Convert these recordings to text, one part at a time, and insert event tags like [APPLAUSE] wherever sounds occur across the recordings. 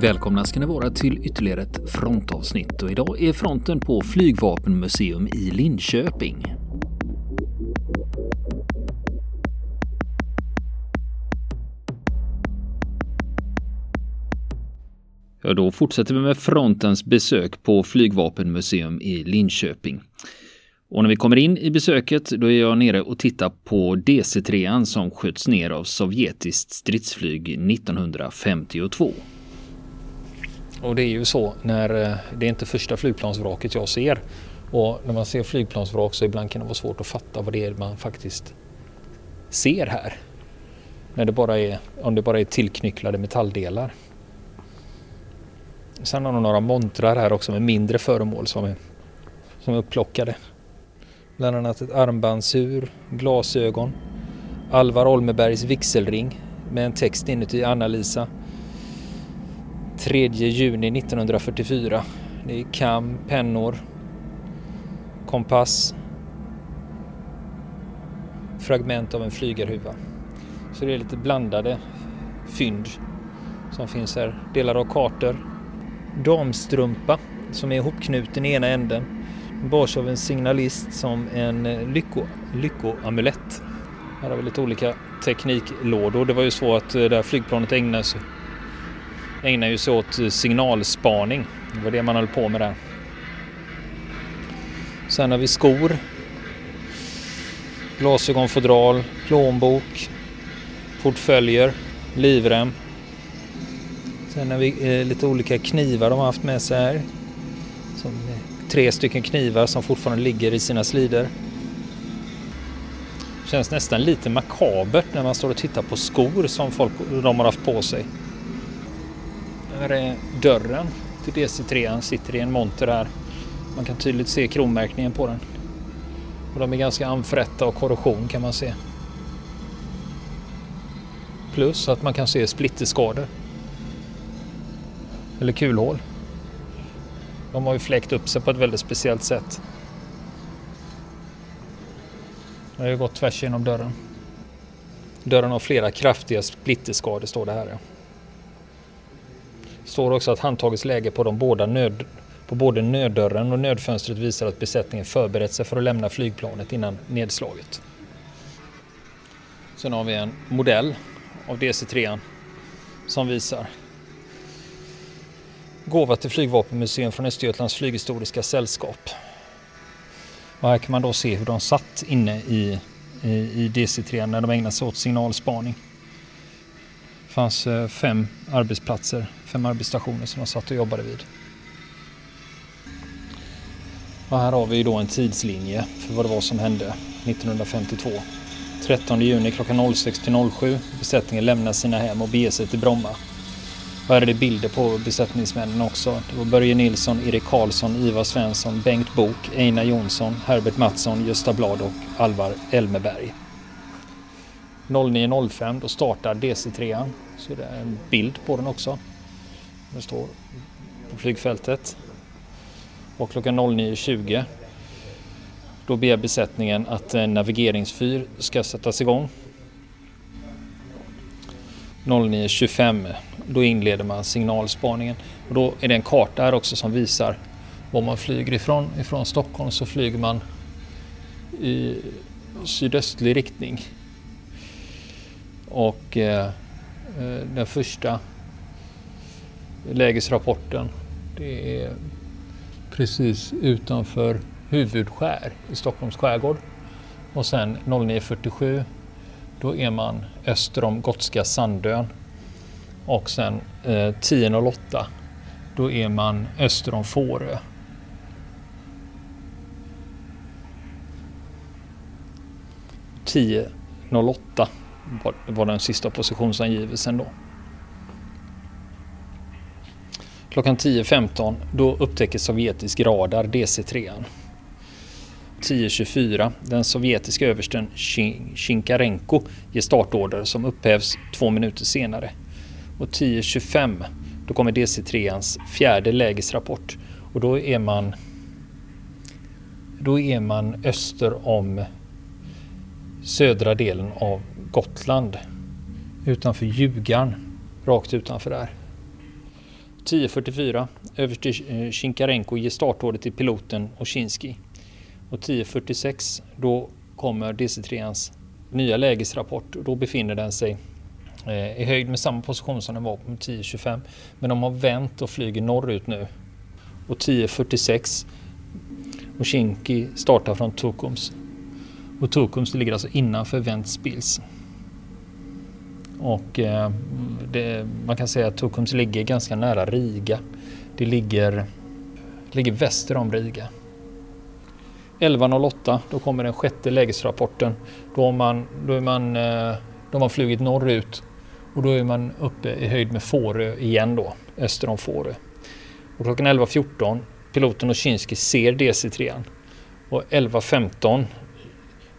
Välkomna ska ni vara till ytterligare ett frontavsnitt och idag är fronten på Flygvapenmuseum i Linköping. Ja, då fortsätter vi med frontens besök på Flygvapenmuseum i Linköping. Och när vi kommer in i besöket då är jag nere och tittar på DC-3 som sköts ner av sovjetiskt stridsflyg 1952. Och det är ju så när eh, det är inte första flygplansvraket jag ser. Och när man ser flygplansvrak så ibland kan det vara svårt att fatta vad det är man faktiskt ser här. När det bara är, om det bara är tillknycklade metalldelar. Sen har de några montrar här också med mindre föremål som är, som är upplockade. Bland annat ett armbandsur, glasögon, Alvar Olmebergs vigselring med en text inuti Anna-Lisa 3 juni 1944. Det är kam, pennor, kompass, fragment av en flygarhuva. Så det är lite blandade fynd som finns här. Delar av kartor. Damstrumpa som är ihopknuten i ena änden. Bars av en signalist som en eh, lycko, lyckoamulett. Här har vi lite olika tekniklådor. Det var ju så att eh, det här flygplanet ägnade sig ägnar ju sig åt eh, signalspaning. Det var det man höll på med där. Sen har vi skor. Glasögonfodral, plånbok, portföljer, livrem. Sen har vi eh, lite olika knivar de har haft med sig här. Som, eh, tre stycken knivar som fortfarande ligger i sina slider. Känns nästan lite makabert när man står och tittar på skor som folk, de har haft på sig. Här är dörren till DC3. Sitter i en monter här. Man kan tydligt se kronmärkningen på den. Och de är ganska anfrätta och korrosion kan man se. Plus att man kan se splitterskador. Eller kulhål. De har ju fläkt upp sig på ett väldigt speciellt sätt. Det har ju gått tvärs genom dörren. Dörren har flera kraftiga splitterskador står det här. Ja står också att handtagets läge på, de båda nöd, på både nöddörren och nödfönstret visar att besättningen förberett sig för att lämna flygplanet innan nedslaget. Sen har vi en modell av DC-3 som visar Gåva till Flygvapenmuseum från Östergötlands flyghistoriska sällskap. Och här kan man då se hur de satt inne i, i, i DC-3 när de ägnade sig åt signalspaning. Det fanns eh, fem arbetsplatser fem arbetsstationer som de satt och jobbade vid. Och här har vi då en tidslinje för vad det var som hände 1952. 13 juni klockan 06 till 07. Besättningen lämnar sina hem och beger sig till Bromma. Och här är det bilder på besättningsmännen också. Det var Börje Nilsson, Erik Karlsson, Ivar Svensson, Bengt Bok, Einar Jonsson, Herbert Mattsson, Gösta Blad och Alvar Elmeberg. 09.05 då startar DC3. Så det är en bild på den också. Den står på flygfältet. Och klockan 09.20 då ber besättningen att en navigeringsfyr ska sättas igång. 09.25 då inleder man signalspaningen. Och då är det en karta här också som visar var man flyger ifrån. Ifrån Stockholm så flyger man i sydöstlig riktning. Och eh, eh, den första lägesrapporten. Det är precis utanför Huvudskär i Stockholms skärgård. Och sen 09.47 då är man öster om Gotska Sandön. Och sen eh, 10.08 då är man öster om Fårö. Tio var den sista positionsangivelsen då. Klockan 10.15 då upptäcker sovjetisk radar DC-3. 10.24 den sovjetiska översten Shinkarenko ger startorder som upphävs två minuter senare. Och 10.25 då kommer DC-3ans fjärde lägesrapport och då är man då är man öster om södra delen av Gotland utanför Ljugarn, rakt utanför där. 10.44 överste Chinkarenko ger startordet till piloten Oshinski. Och 10.46 då kommer DC-3ans nya lägesrapport. och Då befinner den sig eh, i höjd med samma position som den var på 10.25. Men de har vänt och flyger norrut nu. Och 10.46 Oshinki startar från Tukums. Och Tukums ligger alltså innanför Ventspils. Och eh, det, man kan säga att Tukums ligger ganska nära Riga. Det ligger, ligger väster om Riga. 11.08 då kommer den sjätte lägesrapporten. Då, man, då, är man, eh, då har man flugit norrut och då är man uppe i höjd med Fårö igen då, öster om Fårö. Och klockan 11.14 piloten Oshinski ser DC-3 och 11.15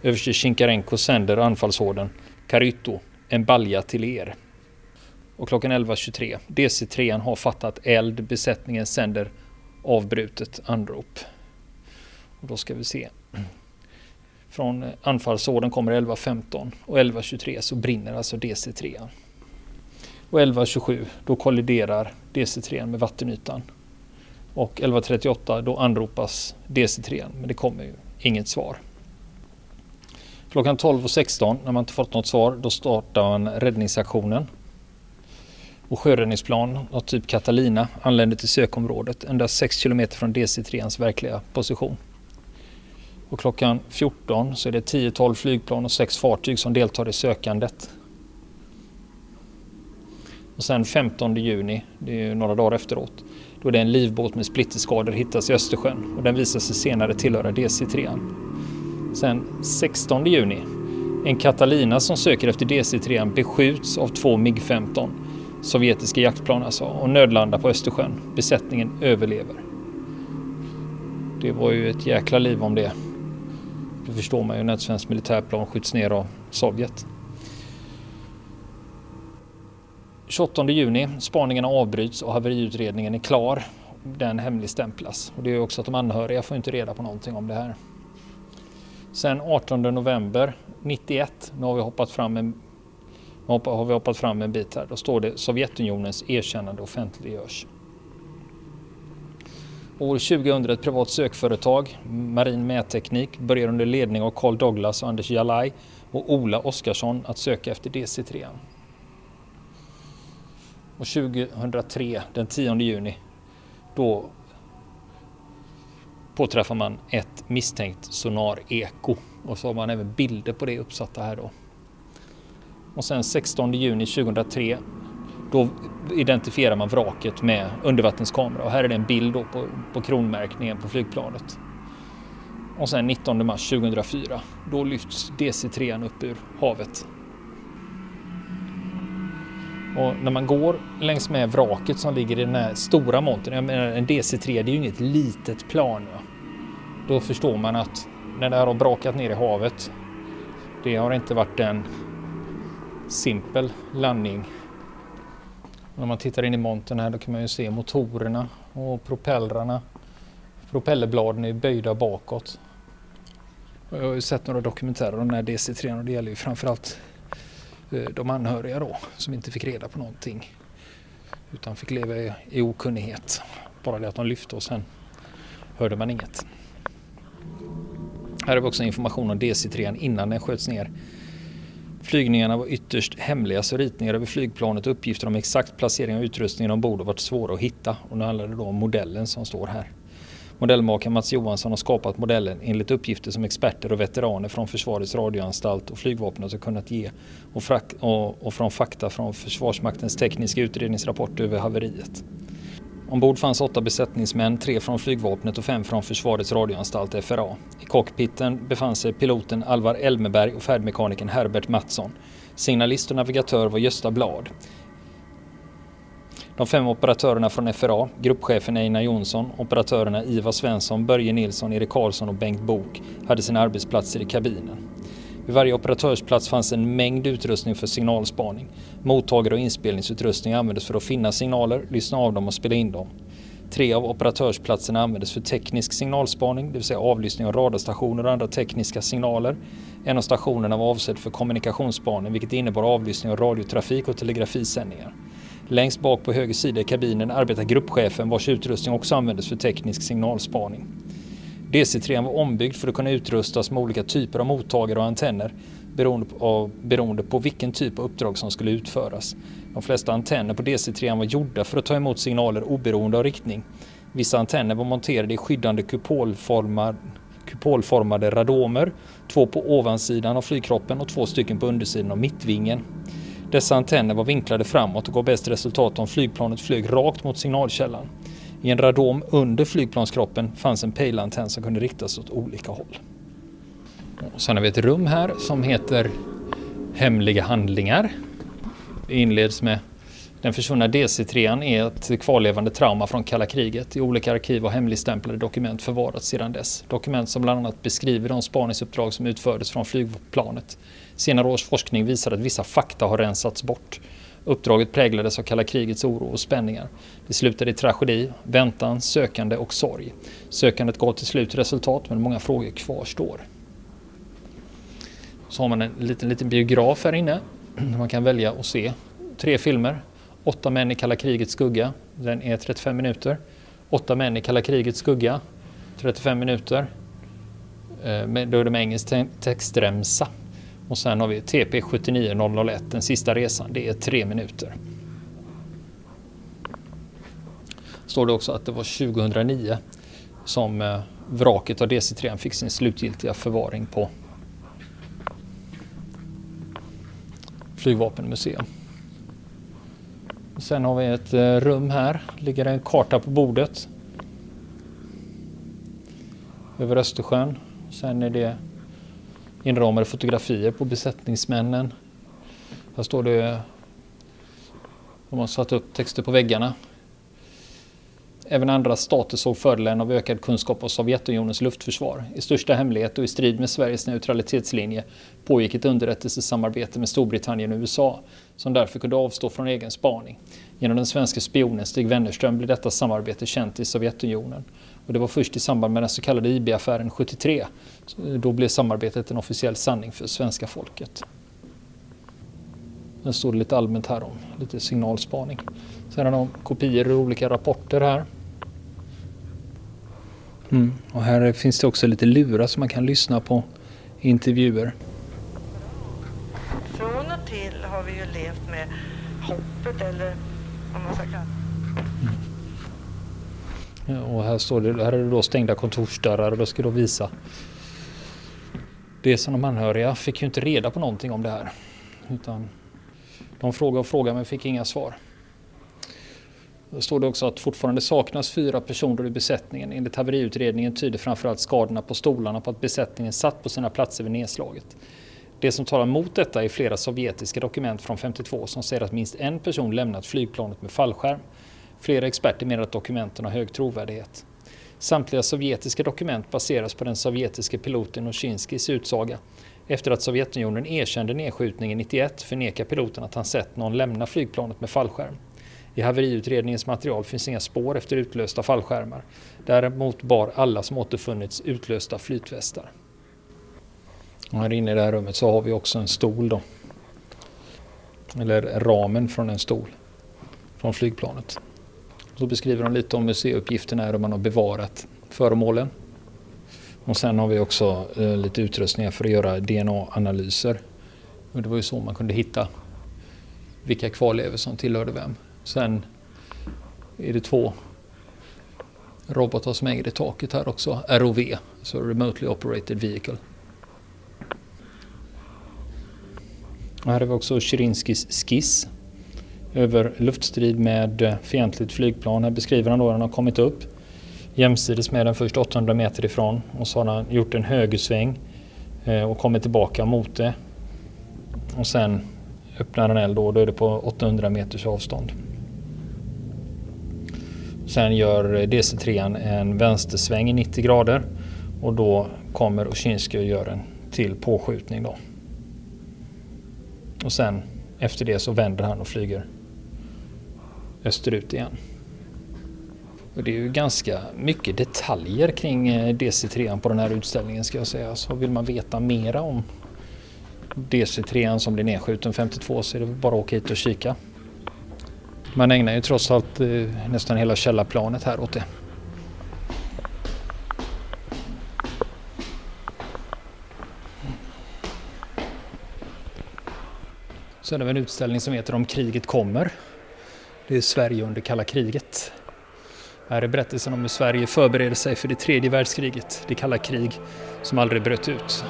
överste Shinkarenko sänder anfallsorden Karyto en balja till er. Och klockan 11.23. DC-3 har fattat eld. Besättningen sänder avbrutet anrop. Och då ska vi se. Från anfallsorden kommer 11.15 och 11.23 så brinner alltså DC-3. Och 11.27 då kolliderar DC-3 med vattenytan. Och 11.38 då anropas DC-3 men det kommer ju inget svar. Klockan 12.16 när man inte fått något svar då startar man räddningsaktionen. Och sjöräddningsplan av typ Catalina anländer till sökområdet endast 6 km från DC-3ans verkliga position. Och klockan 14 så är det 10-12 flygplan och 6 fartyg som deltar i sökandet. Och sen 15 juni, det är några dagar efteråt, då är det en livbåt med splitterskador hittas i Östersjön och den visar sig senare tillhöra DC-3. Sen 16 juni. En Catalina som söker efter DC-3 beskjuts av två MIG-15 sovjetiska jaktplan alltså och nödlandar på Östersjön. Besättningen överlever. Det var ju ett jäkla liv om det. Det förstår man ju när ett svenskt militärplan skjuts ner av Sovjet. 28 juni, spaningarna avbryts och haveriutredningen är klar. Den hemligstämplas. Och det är också att de anhöriga får inte reda på någonting om det här. Sen 18 november 91, nu har vi hoppat fram en, har vi hoppat fram en bit här, då står det Sovjetunionens erkännande offentliggörs. År 2000 ett privat sökföretag, Marin Mätteknik, börjar under ledning av Carl Douglas och Anders Jalaj och Ola Oskarsson att söka efter DC-3. Och 2003, den 10 juni, då påträffar man ett misstänkt sonar-eko och så har man även bilder på det uppsatta här då. Och sen 16 juni 2003 då identifierar man vraket med undervattenskamera och här är det en bild då på, på kronmärkningen på flygplanet. Och sen 19 mars 2004 då lyfts DC-3 upp ur havet. Och när man går längs med vraket som ligger i den här stora montern, jag menar en DC-3 det är ju inget litet plan. Ja. Då förstår man att när det här har brakat ner i havet, det har inte varit en simpel landning. När man tittar in i montern här då kan man ju se motorerna och propellrarna. Propellerbladen är böjda bakåt. Jag har ju sett några dokumentärer om den här DC-3 och det gäller ju framförallt eh, de anhöriga då som inte fick reda på någonting utan fick leva i okunnighet. Bara det att de lyfte och sen hörde man inget. Här har vi också information om DC-3 innan den sköts ner. Flygningarna var ytterst hemliga så ritningar över flygplanet och uppgifter om exakt placering av utrustningen ombord har varit svåra att hitta. Och nu handlar det då om modellen som står här. Modellmakaren Mats Johansson har skapat modellen enligt uppgifter som experter och veteraner från Försvarets radioanstalt och flygvapnet har kunnat ge och, och, och från fakta från Försvarsmaktens tekniska utredningsrapport över haveriet. Ombord fanns åtta besättningsmän, tre från flygvapnet och fem från Försvarets radioanstalt FRA. I cockpiten befann sig piloten Alvar Elmeberg och färdmekanikern Herbert Mattsson. Signalist och navigatör var Gösta Blad. De fem operatörerna från FRA, gruppchefen Einar Jonsson, operatörerna Ivar Svensson, Börje Nilsson, Erik Karlsson och Bengt Bok hade sina arbetsplatser i kabinen. Vid varje operatörsplats fanns en mängd utrustning för signalspaning. Mottagare och inspelningsutrustning användes för att finna signaler, lyssna av dem och spela in dem. Tre av operatörsplatserna användes för teknisk signalspaning, det vill säga avlyssning av radarstationer och andra tekniska signaler. En av stationerna var avsedd för kommunikationsspaning, vilket innebar avlyssning av radiotrafik och telegrafisändningar. Längst bak på höger sida i kabinen arbetar gruppchefen vars utrustning också användes för teknisk signalspaning. DC-3 var ombyggd för att kunna utrustas med olika typer av mottagare och antenner beroende på, beroende på vilken typ av uppdrag som skulle utföras. De flesta antenner på DC-3 var gjorda för att ta emot signaler oberoende av riktning. Vissa antenner var monterade i skyddande kupolformar, kupolformade radomer, två på ovansidan av flygkroppen och två stycken på undersidan av mittvingen. Dessa antenner var vinklade framåt och gav bäst resultat om flygplanet flög rakt mot signalkällan. I en radom under flygplanskroppen fanns en pejlantenn som kunde riktas åt olika håll. Och sen har vi ett rum här som heter Hemliga handlingar. Det inleds med den försvunna DC-3 är ett kvarlevande trauma från kalla kriget. I olika arkiv har hemligstämplade dokument förvarats sedan dess. Dokument som bland annat beskriver de spaningsuppdrag som utfördes från flygplanet. Senare års forskning visar att vissa fakta har rensats bort. Uppdraget präglades av kalla krigets oro och spänningar. Det slutade i tragedi, väntan, sökande och sorg. Sökandet gav till slut resultat men många frågor kvarstår. Så har man en liten, liten biograf här inne där [CLEARS THROAT] man kan välja att se tre filmer. Åtta män i kalla krigets skugga, den är 35 minuter. Åtta män i kalla krigets skugga, 35 minuter. Eh, då är det med engelsk textremsa. Och sen har vi TP 79001, den sista resan, det är tre minuter. Står det också att det var 2009 som eh, vraket av DC-3 fick sin slutgiltiga förvaring på flygvapenmuseum. Sen har vi ett eh, rum här, ligger en karta på bordet. Över Östersjön. Sen är det inramade fotografier på besättningsmännen. Här står det, de har satt upp texter på väggarna. Även andra stater såg fördelen av ökad kunskap om Sovjetunionens luftförsvar. I största hemlighet och i strid med Sveriges neutralitetslinje pågick ett underrättelsesamarbete med Storbritannien och USA som därför kunde avstå från egen spaning. Genom den svenska spionen Stig Wennerström blev detta samarbete känt i Sovjetunionen. Och det var först i samband med den så kallade IB-affären 73. Då blev samarbetet en officiell sanning för svenska folket. Sen står det lite allmänt här om lite signalspaning. Sen har de kopior och olika rapporter här. Mm. Och här finns det också lite lurar som man kan lyssna på intervjuer. Från och till har vi ju levt med hoppet eller vad man ska kalla mm. Eh, och här står det, här är det då stängda kontorsdörrar och då ska då visa det som de anhöriga fick ju inte reda på någonting om det här. Utan de frågade och frågade men fick inga svar. Då står det också att fortfarande saknas fyra personer i besättningen. Enligt haveriutredningen tyder framförallt skadorna på stolarna på att besättningen satt på sina platser vid nedslaget. Det som talar mot detta är flera sovjetiska dokument från 52 som säger att minst en person lämnat flygplanet med fallskärm. Flera experter menar att dokumenten har hög trovärdighet. Samtliga sovjetiska dokument baseras på den sovjetiske piloten Oshinskis utsaga. Efter att Sovjetunionen erkände nedskjutningen 91 förnekar piloten att han sett någon lämna flygplanet med fallskärm. I haveriutredningens material finns inga spår efter utlösta fallskärmar. Däremot bar alla som återfunnits utlösta flytvästar. Och här inne i det här rummet så har vi också en stol då. Eller ramen från en stol. Från flygplanet. Så beskriver de lite om museiuppgifterna är och man har bevarat föremålen. Och sen har vi också eh, lite utrustningar för att göra DNA-analyser. Och det var ju så man kunde hitta vilka kvarlevor som tillhörde vem. Sen är det två robotar som hänger i taket här också. ROV, så alltså Remotely Operated Vehicle. Och här har vi också Shirinskis skiss över luftstrid med eh, fientligt flygplan. Här beskriver han då hur han har kommit upp jämsides med den först 800 meter ifrån och så har han gjort en högersväng eh, och kommit tillbaka mot det. Och sen öppnar han eld då, då är det på 800 meters avstånd. Sen gör eh, DC3 en vänstersväng i 90 grader och då kommer Oshinsky och gör en till påskjutning då. Och sen efter det så vänder han och flyger österut igen. Och det är ju ganska mycket detaljer kring eh, DC3 på den här utställningen ska jag säga. Så vill man veta mera om DC3 som blir nedskjuten 52 så är det bara att åka hit och kika. Man ägnar ju trots allt eh, nästan hela källarplanet här åt det. Sen har vi en utställning som heter Om kriget kommer. Det är Sverige under kalla kriget. Här är berättelsen om hur Sverige förbereder sig för det tredje världskriget, det kalla krig som aldrig bröt ut.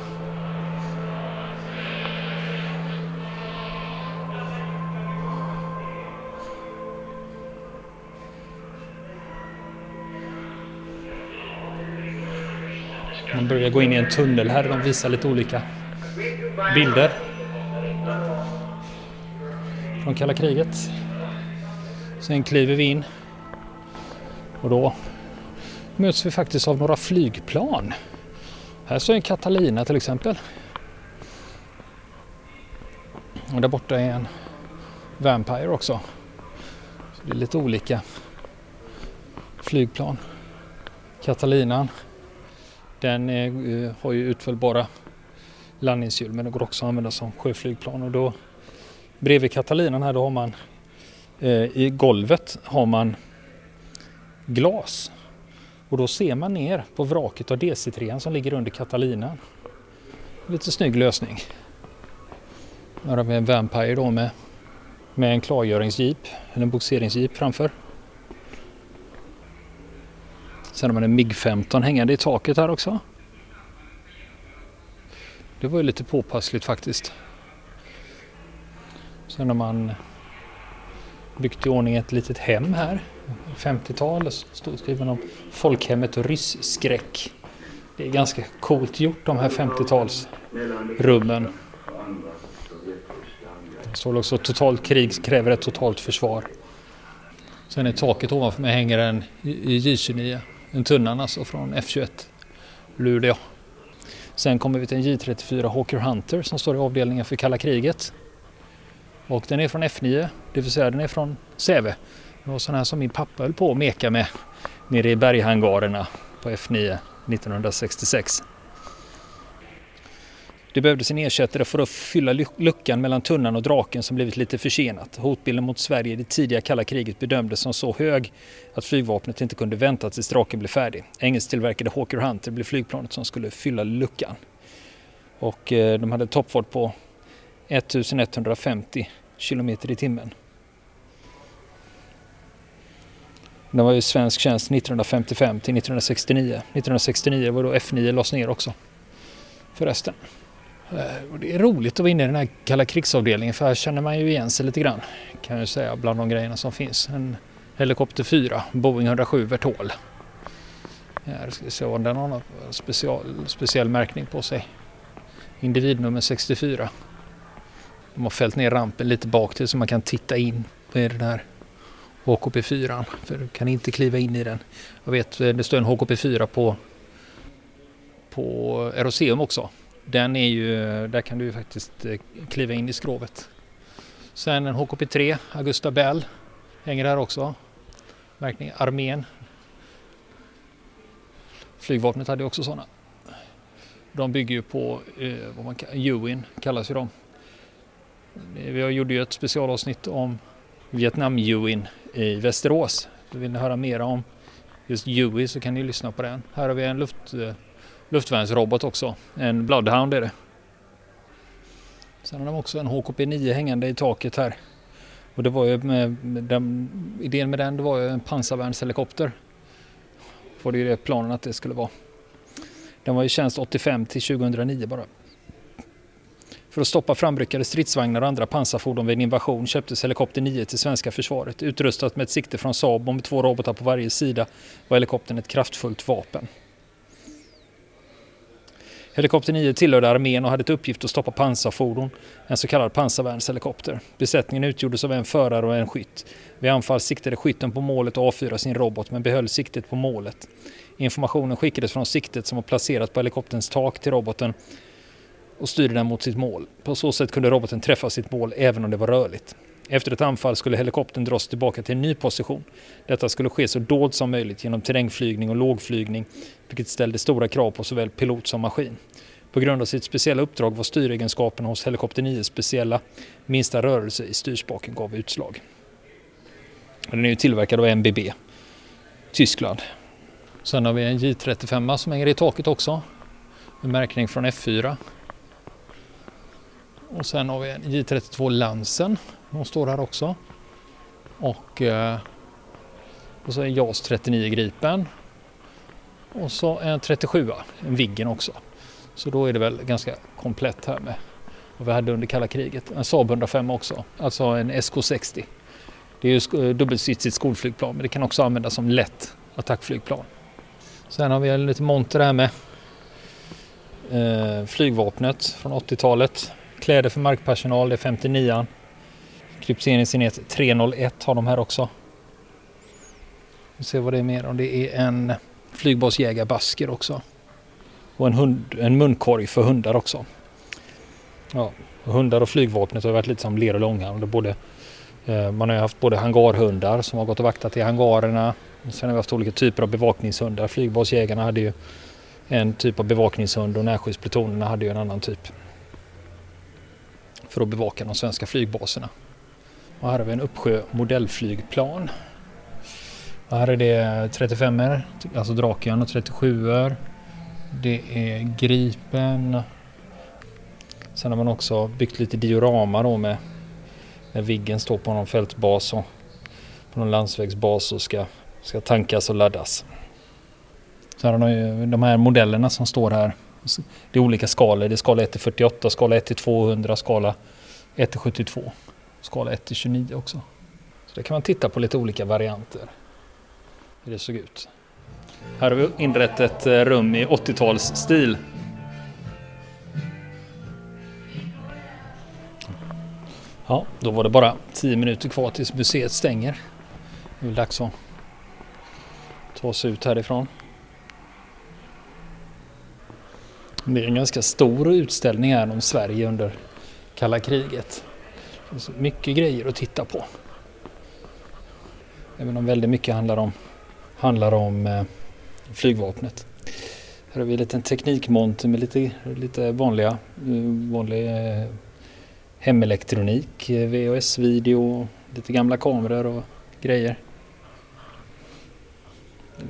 Man börjar gå in i en tunnel här, de visar lite olika bilder från kalla kriget. Sen kliver vi in och då möts vi faktiskt av några flygplan. Här står en Catalina till exempel. Och där borta är en Vampire också. Så det är lite olika flygplan. Catalinan den är, eh, har ju utfällbara landningshjul men den går också att använda som sjöflygplan och då bredvid Catalinan här då har man Eh, i golvet har man glas och då ser man ner på vraket av DC3 som ligger under Catalina. Lite snygg lösning. Här har vi en Vampire då med, med en klargöringsjeep, eller en boxeringsjeep framför. Sen har man en MIG-15 hängande i taket här också. Det var ju lite påpassligt faktiskt. Sen har man byggt i ordning ett litet hem här. 50-tal, stod skriven om folkhemmet och rysskräck. Det är ganska coolt gjort de här 50-talsrummen. Det står också totalt krig kräver ett totalt försvar. Sen i taket ovanför mig hänger en J29 en tunnan alltså från F21 Luleå. Sen kommer vi till en J34 Hawker Hunter som står i avdelningen för kalla kriget. Och den är från F9, det vill säga den är från Säve. Det var sån här som min pappa höll på att meka med nere i berghangarerna på F9 1966. Det behövdes en ersättare för att fylla luckan mellan tunnan och draken som blivit lite försenat. Hotbilden mot Sverige i det tidiga kalla kriget bedömdes som så hög att flygvapnet inte kunde vänta tills draken blev färdig. Engelsktillverkade Hawker Hunter blev flygplanet som skulle fylla luckan. Och eh, de hade toppfart på 1150 kilometer i timmen. Den var i svensk tjänst 1955 till 1969. 1969 var då F9 lades ner också. Förresten. Eh, och det är roligt att vara inne i den här kalla krigsavdelningen för här känner man ju igen sig lite grann. Kan jag säga bland de grejerna som finns. En Helikopter 4, Boeing 107 Vertol. Här ska vi se om den har någon special, speciell märkning på sig. Individnummer 64. De har fällt ner rampen lite bak till så man kan titta in på den här HKP 4. För du kan inte kliva in i den. Jag vet, eh, det står en HKP 4 på, på Eroseum också. Den är ju, där kan du faktiskt eh, kliva in i skrovet. Sen en HKP3, Augusta Bell, hänger här också. Märkning armén. Flygvapnet hade också sådana. De bygger ju på, eh, vad man kallar, Ewin kallas ju de. Vi gjorde ju ett specialavsnitt om Vietnam Ewin i Västerås. Vill ni höra mer om just Huey så kan ni lyssna på den. Här har vi en luft, eh, luftvärnsrobot också. En Bloodhound är det. Sen har de också en HKP 9 hängande i taket här. Och det var ju med, med den, idén med den det var ju en pansarvärnshelikopter. Var det ju det planen att det skulle vara. Den var i tjänst 85 till 2009 bara. För att stoppa framryckade stridsvagnar och andra pansarfordon vid en invasion köptes helikopter 9 till svenska försvaret. Utrustat med ett sikte från Saab och med två robotar på varje sida var helikoptern ett kraftfullt vapen. Helikopter 9 tillhörde armén och hade till uppgift att stoppa pansarfordon, en så kallad pansarvärnshelikopter. Besättningen utgjordes av en förare och en skytt. Vid anfall siktade skytten på målet och avfyrade sin robot men behöll siktet på målet. Informationen skickades från siktet som var placerat på helikopterns tak till roboten och styrde den mot sitt mål. På så sätt kunde roboten träffa sitt mål även om det var rörligt. Efter ett anfall skulle helikoptern dras tillbaka till en ny position. Detta skulle ske så dolt som möjligt genom terrängflygning och lågflygning, vilket ställde stora krav på såväl pilot som maskin. På grund av sitt speciella uppdrag var styregenskaperna hos helikopter 9 speciella. Minsta rörelse i styrspaken gav utslag. Den är ju tillverkad av MBB, Tyskland. Sen har vi en J35 som hänger i taket också. Med märkning från F4. Och sen har vi en J32 Lansen. De står här också. Och, eh, och så en JAS 39 Gripen. Och så en 37 en Viggen också. Så då är det väl ganska komplett här med vad vi hade under kalla kriget. En Saab 105 också, alltså en SK60. Det är ju eh, dubbelsitsigt skolflygplan men det kan också användas som lätt attackflygplan. Sen har vi en lite monter här med eh, flygvapnet från 80-talet. Kläder för markpersonal, det är 59an. Krypteringsenhet 301 har de här också. Vi ser vad det är mer om. Det är en flygbasjägarbasker också. Och en, hund, en munkorg för hundar också. Ja, hundar och flygvapnet har varit lite som ler och långa. Både, eh, man har ju haft både hangarhundar som har gått och vaktat i hangarerna. Sen har vi haft olika typer av bevakningshundar. Flygbasjägarna hade ju en typ av bevakningshund och närskyddsplutonerna hade ju en annan typ. För att bevaka de svenska flygbaserna. Och här har vi en uppsjö modellflygplan. Och här är det 35 er alltså Draken och 37 er Det är Gripen. Sen har man också byggt lite diorama då med när Viggen står på någon fältbas och på någon landsvägsbas och ska, ska tankas och laddas. Så här har ju de här modellerna som står här. Det är olika skalor. Det är skala 1 till 48, skala 1 till 200, skala 1 till 72, skala 1 till 29 också. Så det kan man titta på lite olika varianter. Hur det såg ut. Här har vi inrett ett eh, rum i 80-talsstil. Ja, då var det bara 10 minuter kvar tills museet stänger. Det är väl dags att ta sig ut härifrån. Det är en ganska stor utställning här om Sverige under kalla kriget. Det finns mycket grejer att titta på. Även om väldigt mycket handlar om, handlar om eh, flygvapnet. Här har vi en liten teknikmonter med lite, lite vanliga, eh, vanlig eh, hemelektronik, eh, VHS-video, lite gamla kameror och grejer.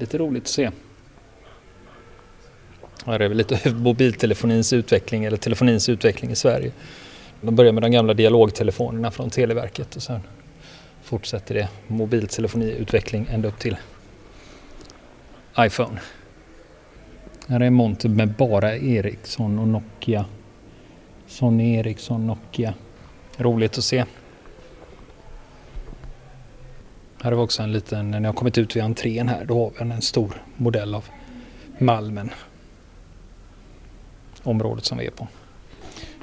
Lite roligt att se. Här är väl lite [LAUGHS] mobiltelefonins utveckling eller telefonins utveckling i Sverige. De börjar med de gamla dialogtelefonerna från Televerket och sen fortsätter det mobiltelefoniutveckling ända upp till iPhone. Här är en monter med bara Ericsson och Nokia. Sony Ericsson, Nokia. Roligt att se. Här har vi också en liten, när ni har kommit ut vid entrén här, då har vi en stor modell av Malmen. Området som vi är på.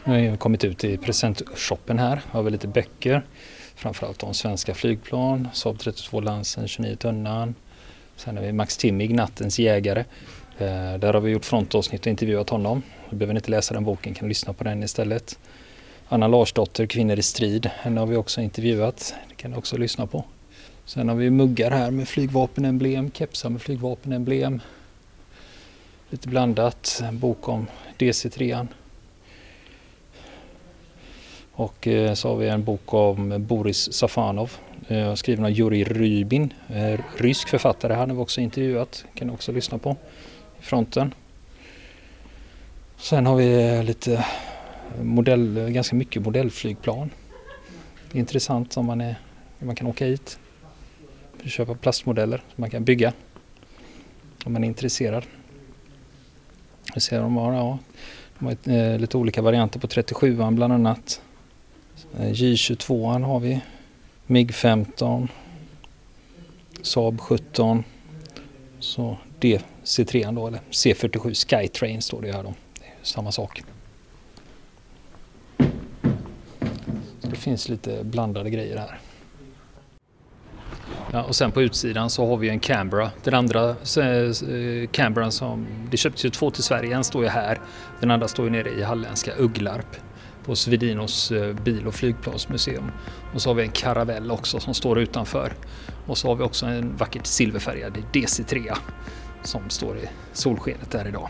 Nu har vi kommit ut i presentshoppen här. Har vi lite böcker. Framförallt om svenska flygplan. Saab 32 Lansen 29 tunnan. Sen har vi Max Timmig, Nattens jägare. Eh, där har vi gjort frontavsnitt och intervjuat honom. Du behöver inte läsa den boken, kan lyssna på den istället. Anna Larsdotter, Kvinnor i strid. Henne har vi också intervjuat. Det kan du också lyssna på. Sen har vi muggar här med flygvapenemblem, kepsar med flygvapenemblem. Lite blandat. En bok om DC3. Och eh, så har vi en bok om Boris Safanov eh, skriven av Jurij Rybin, eh, rysk författare. Han har vi också intervjuat, kan ni också lyssna på i fronten. Sen har vi lite modell, ganska mycket modellflygplan. Det är intressant om man, är, man kan åka hit och köpa plastmodeller som man kan bygga om man är intresserad. Det ser de vara? ja, de har eh, lite olika varianter på 37an bland annat. Eh, J22 har vi. MIG-15. Saab 17. Så DC3 då, eller C47 Skytrain står det här då. Det är samma sak. Så det finns lite blandade grejer här. Ja, och sen på utsidan så har vi en Canberra. Den andra eh, eh, Canberran som, det köptes ju två till Sverige. En står ju här. Den andra står ju nere i halländska Ugglarp på Svedinos eh, bil och flygplansmuseum. Och så har vi en karavell också som står utanför. Och så har vi också en vackert silverfärgad DC3 som står i solskenet där idag.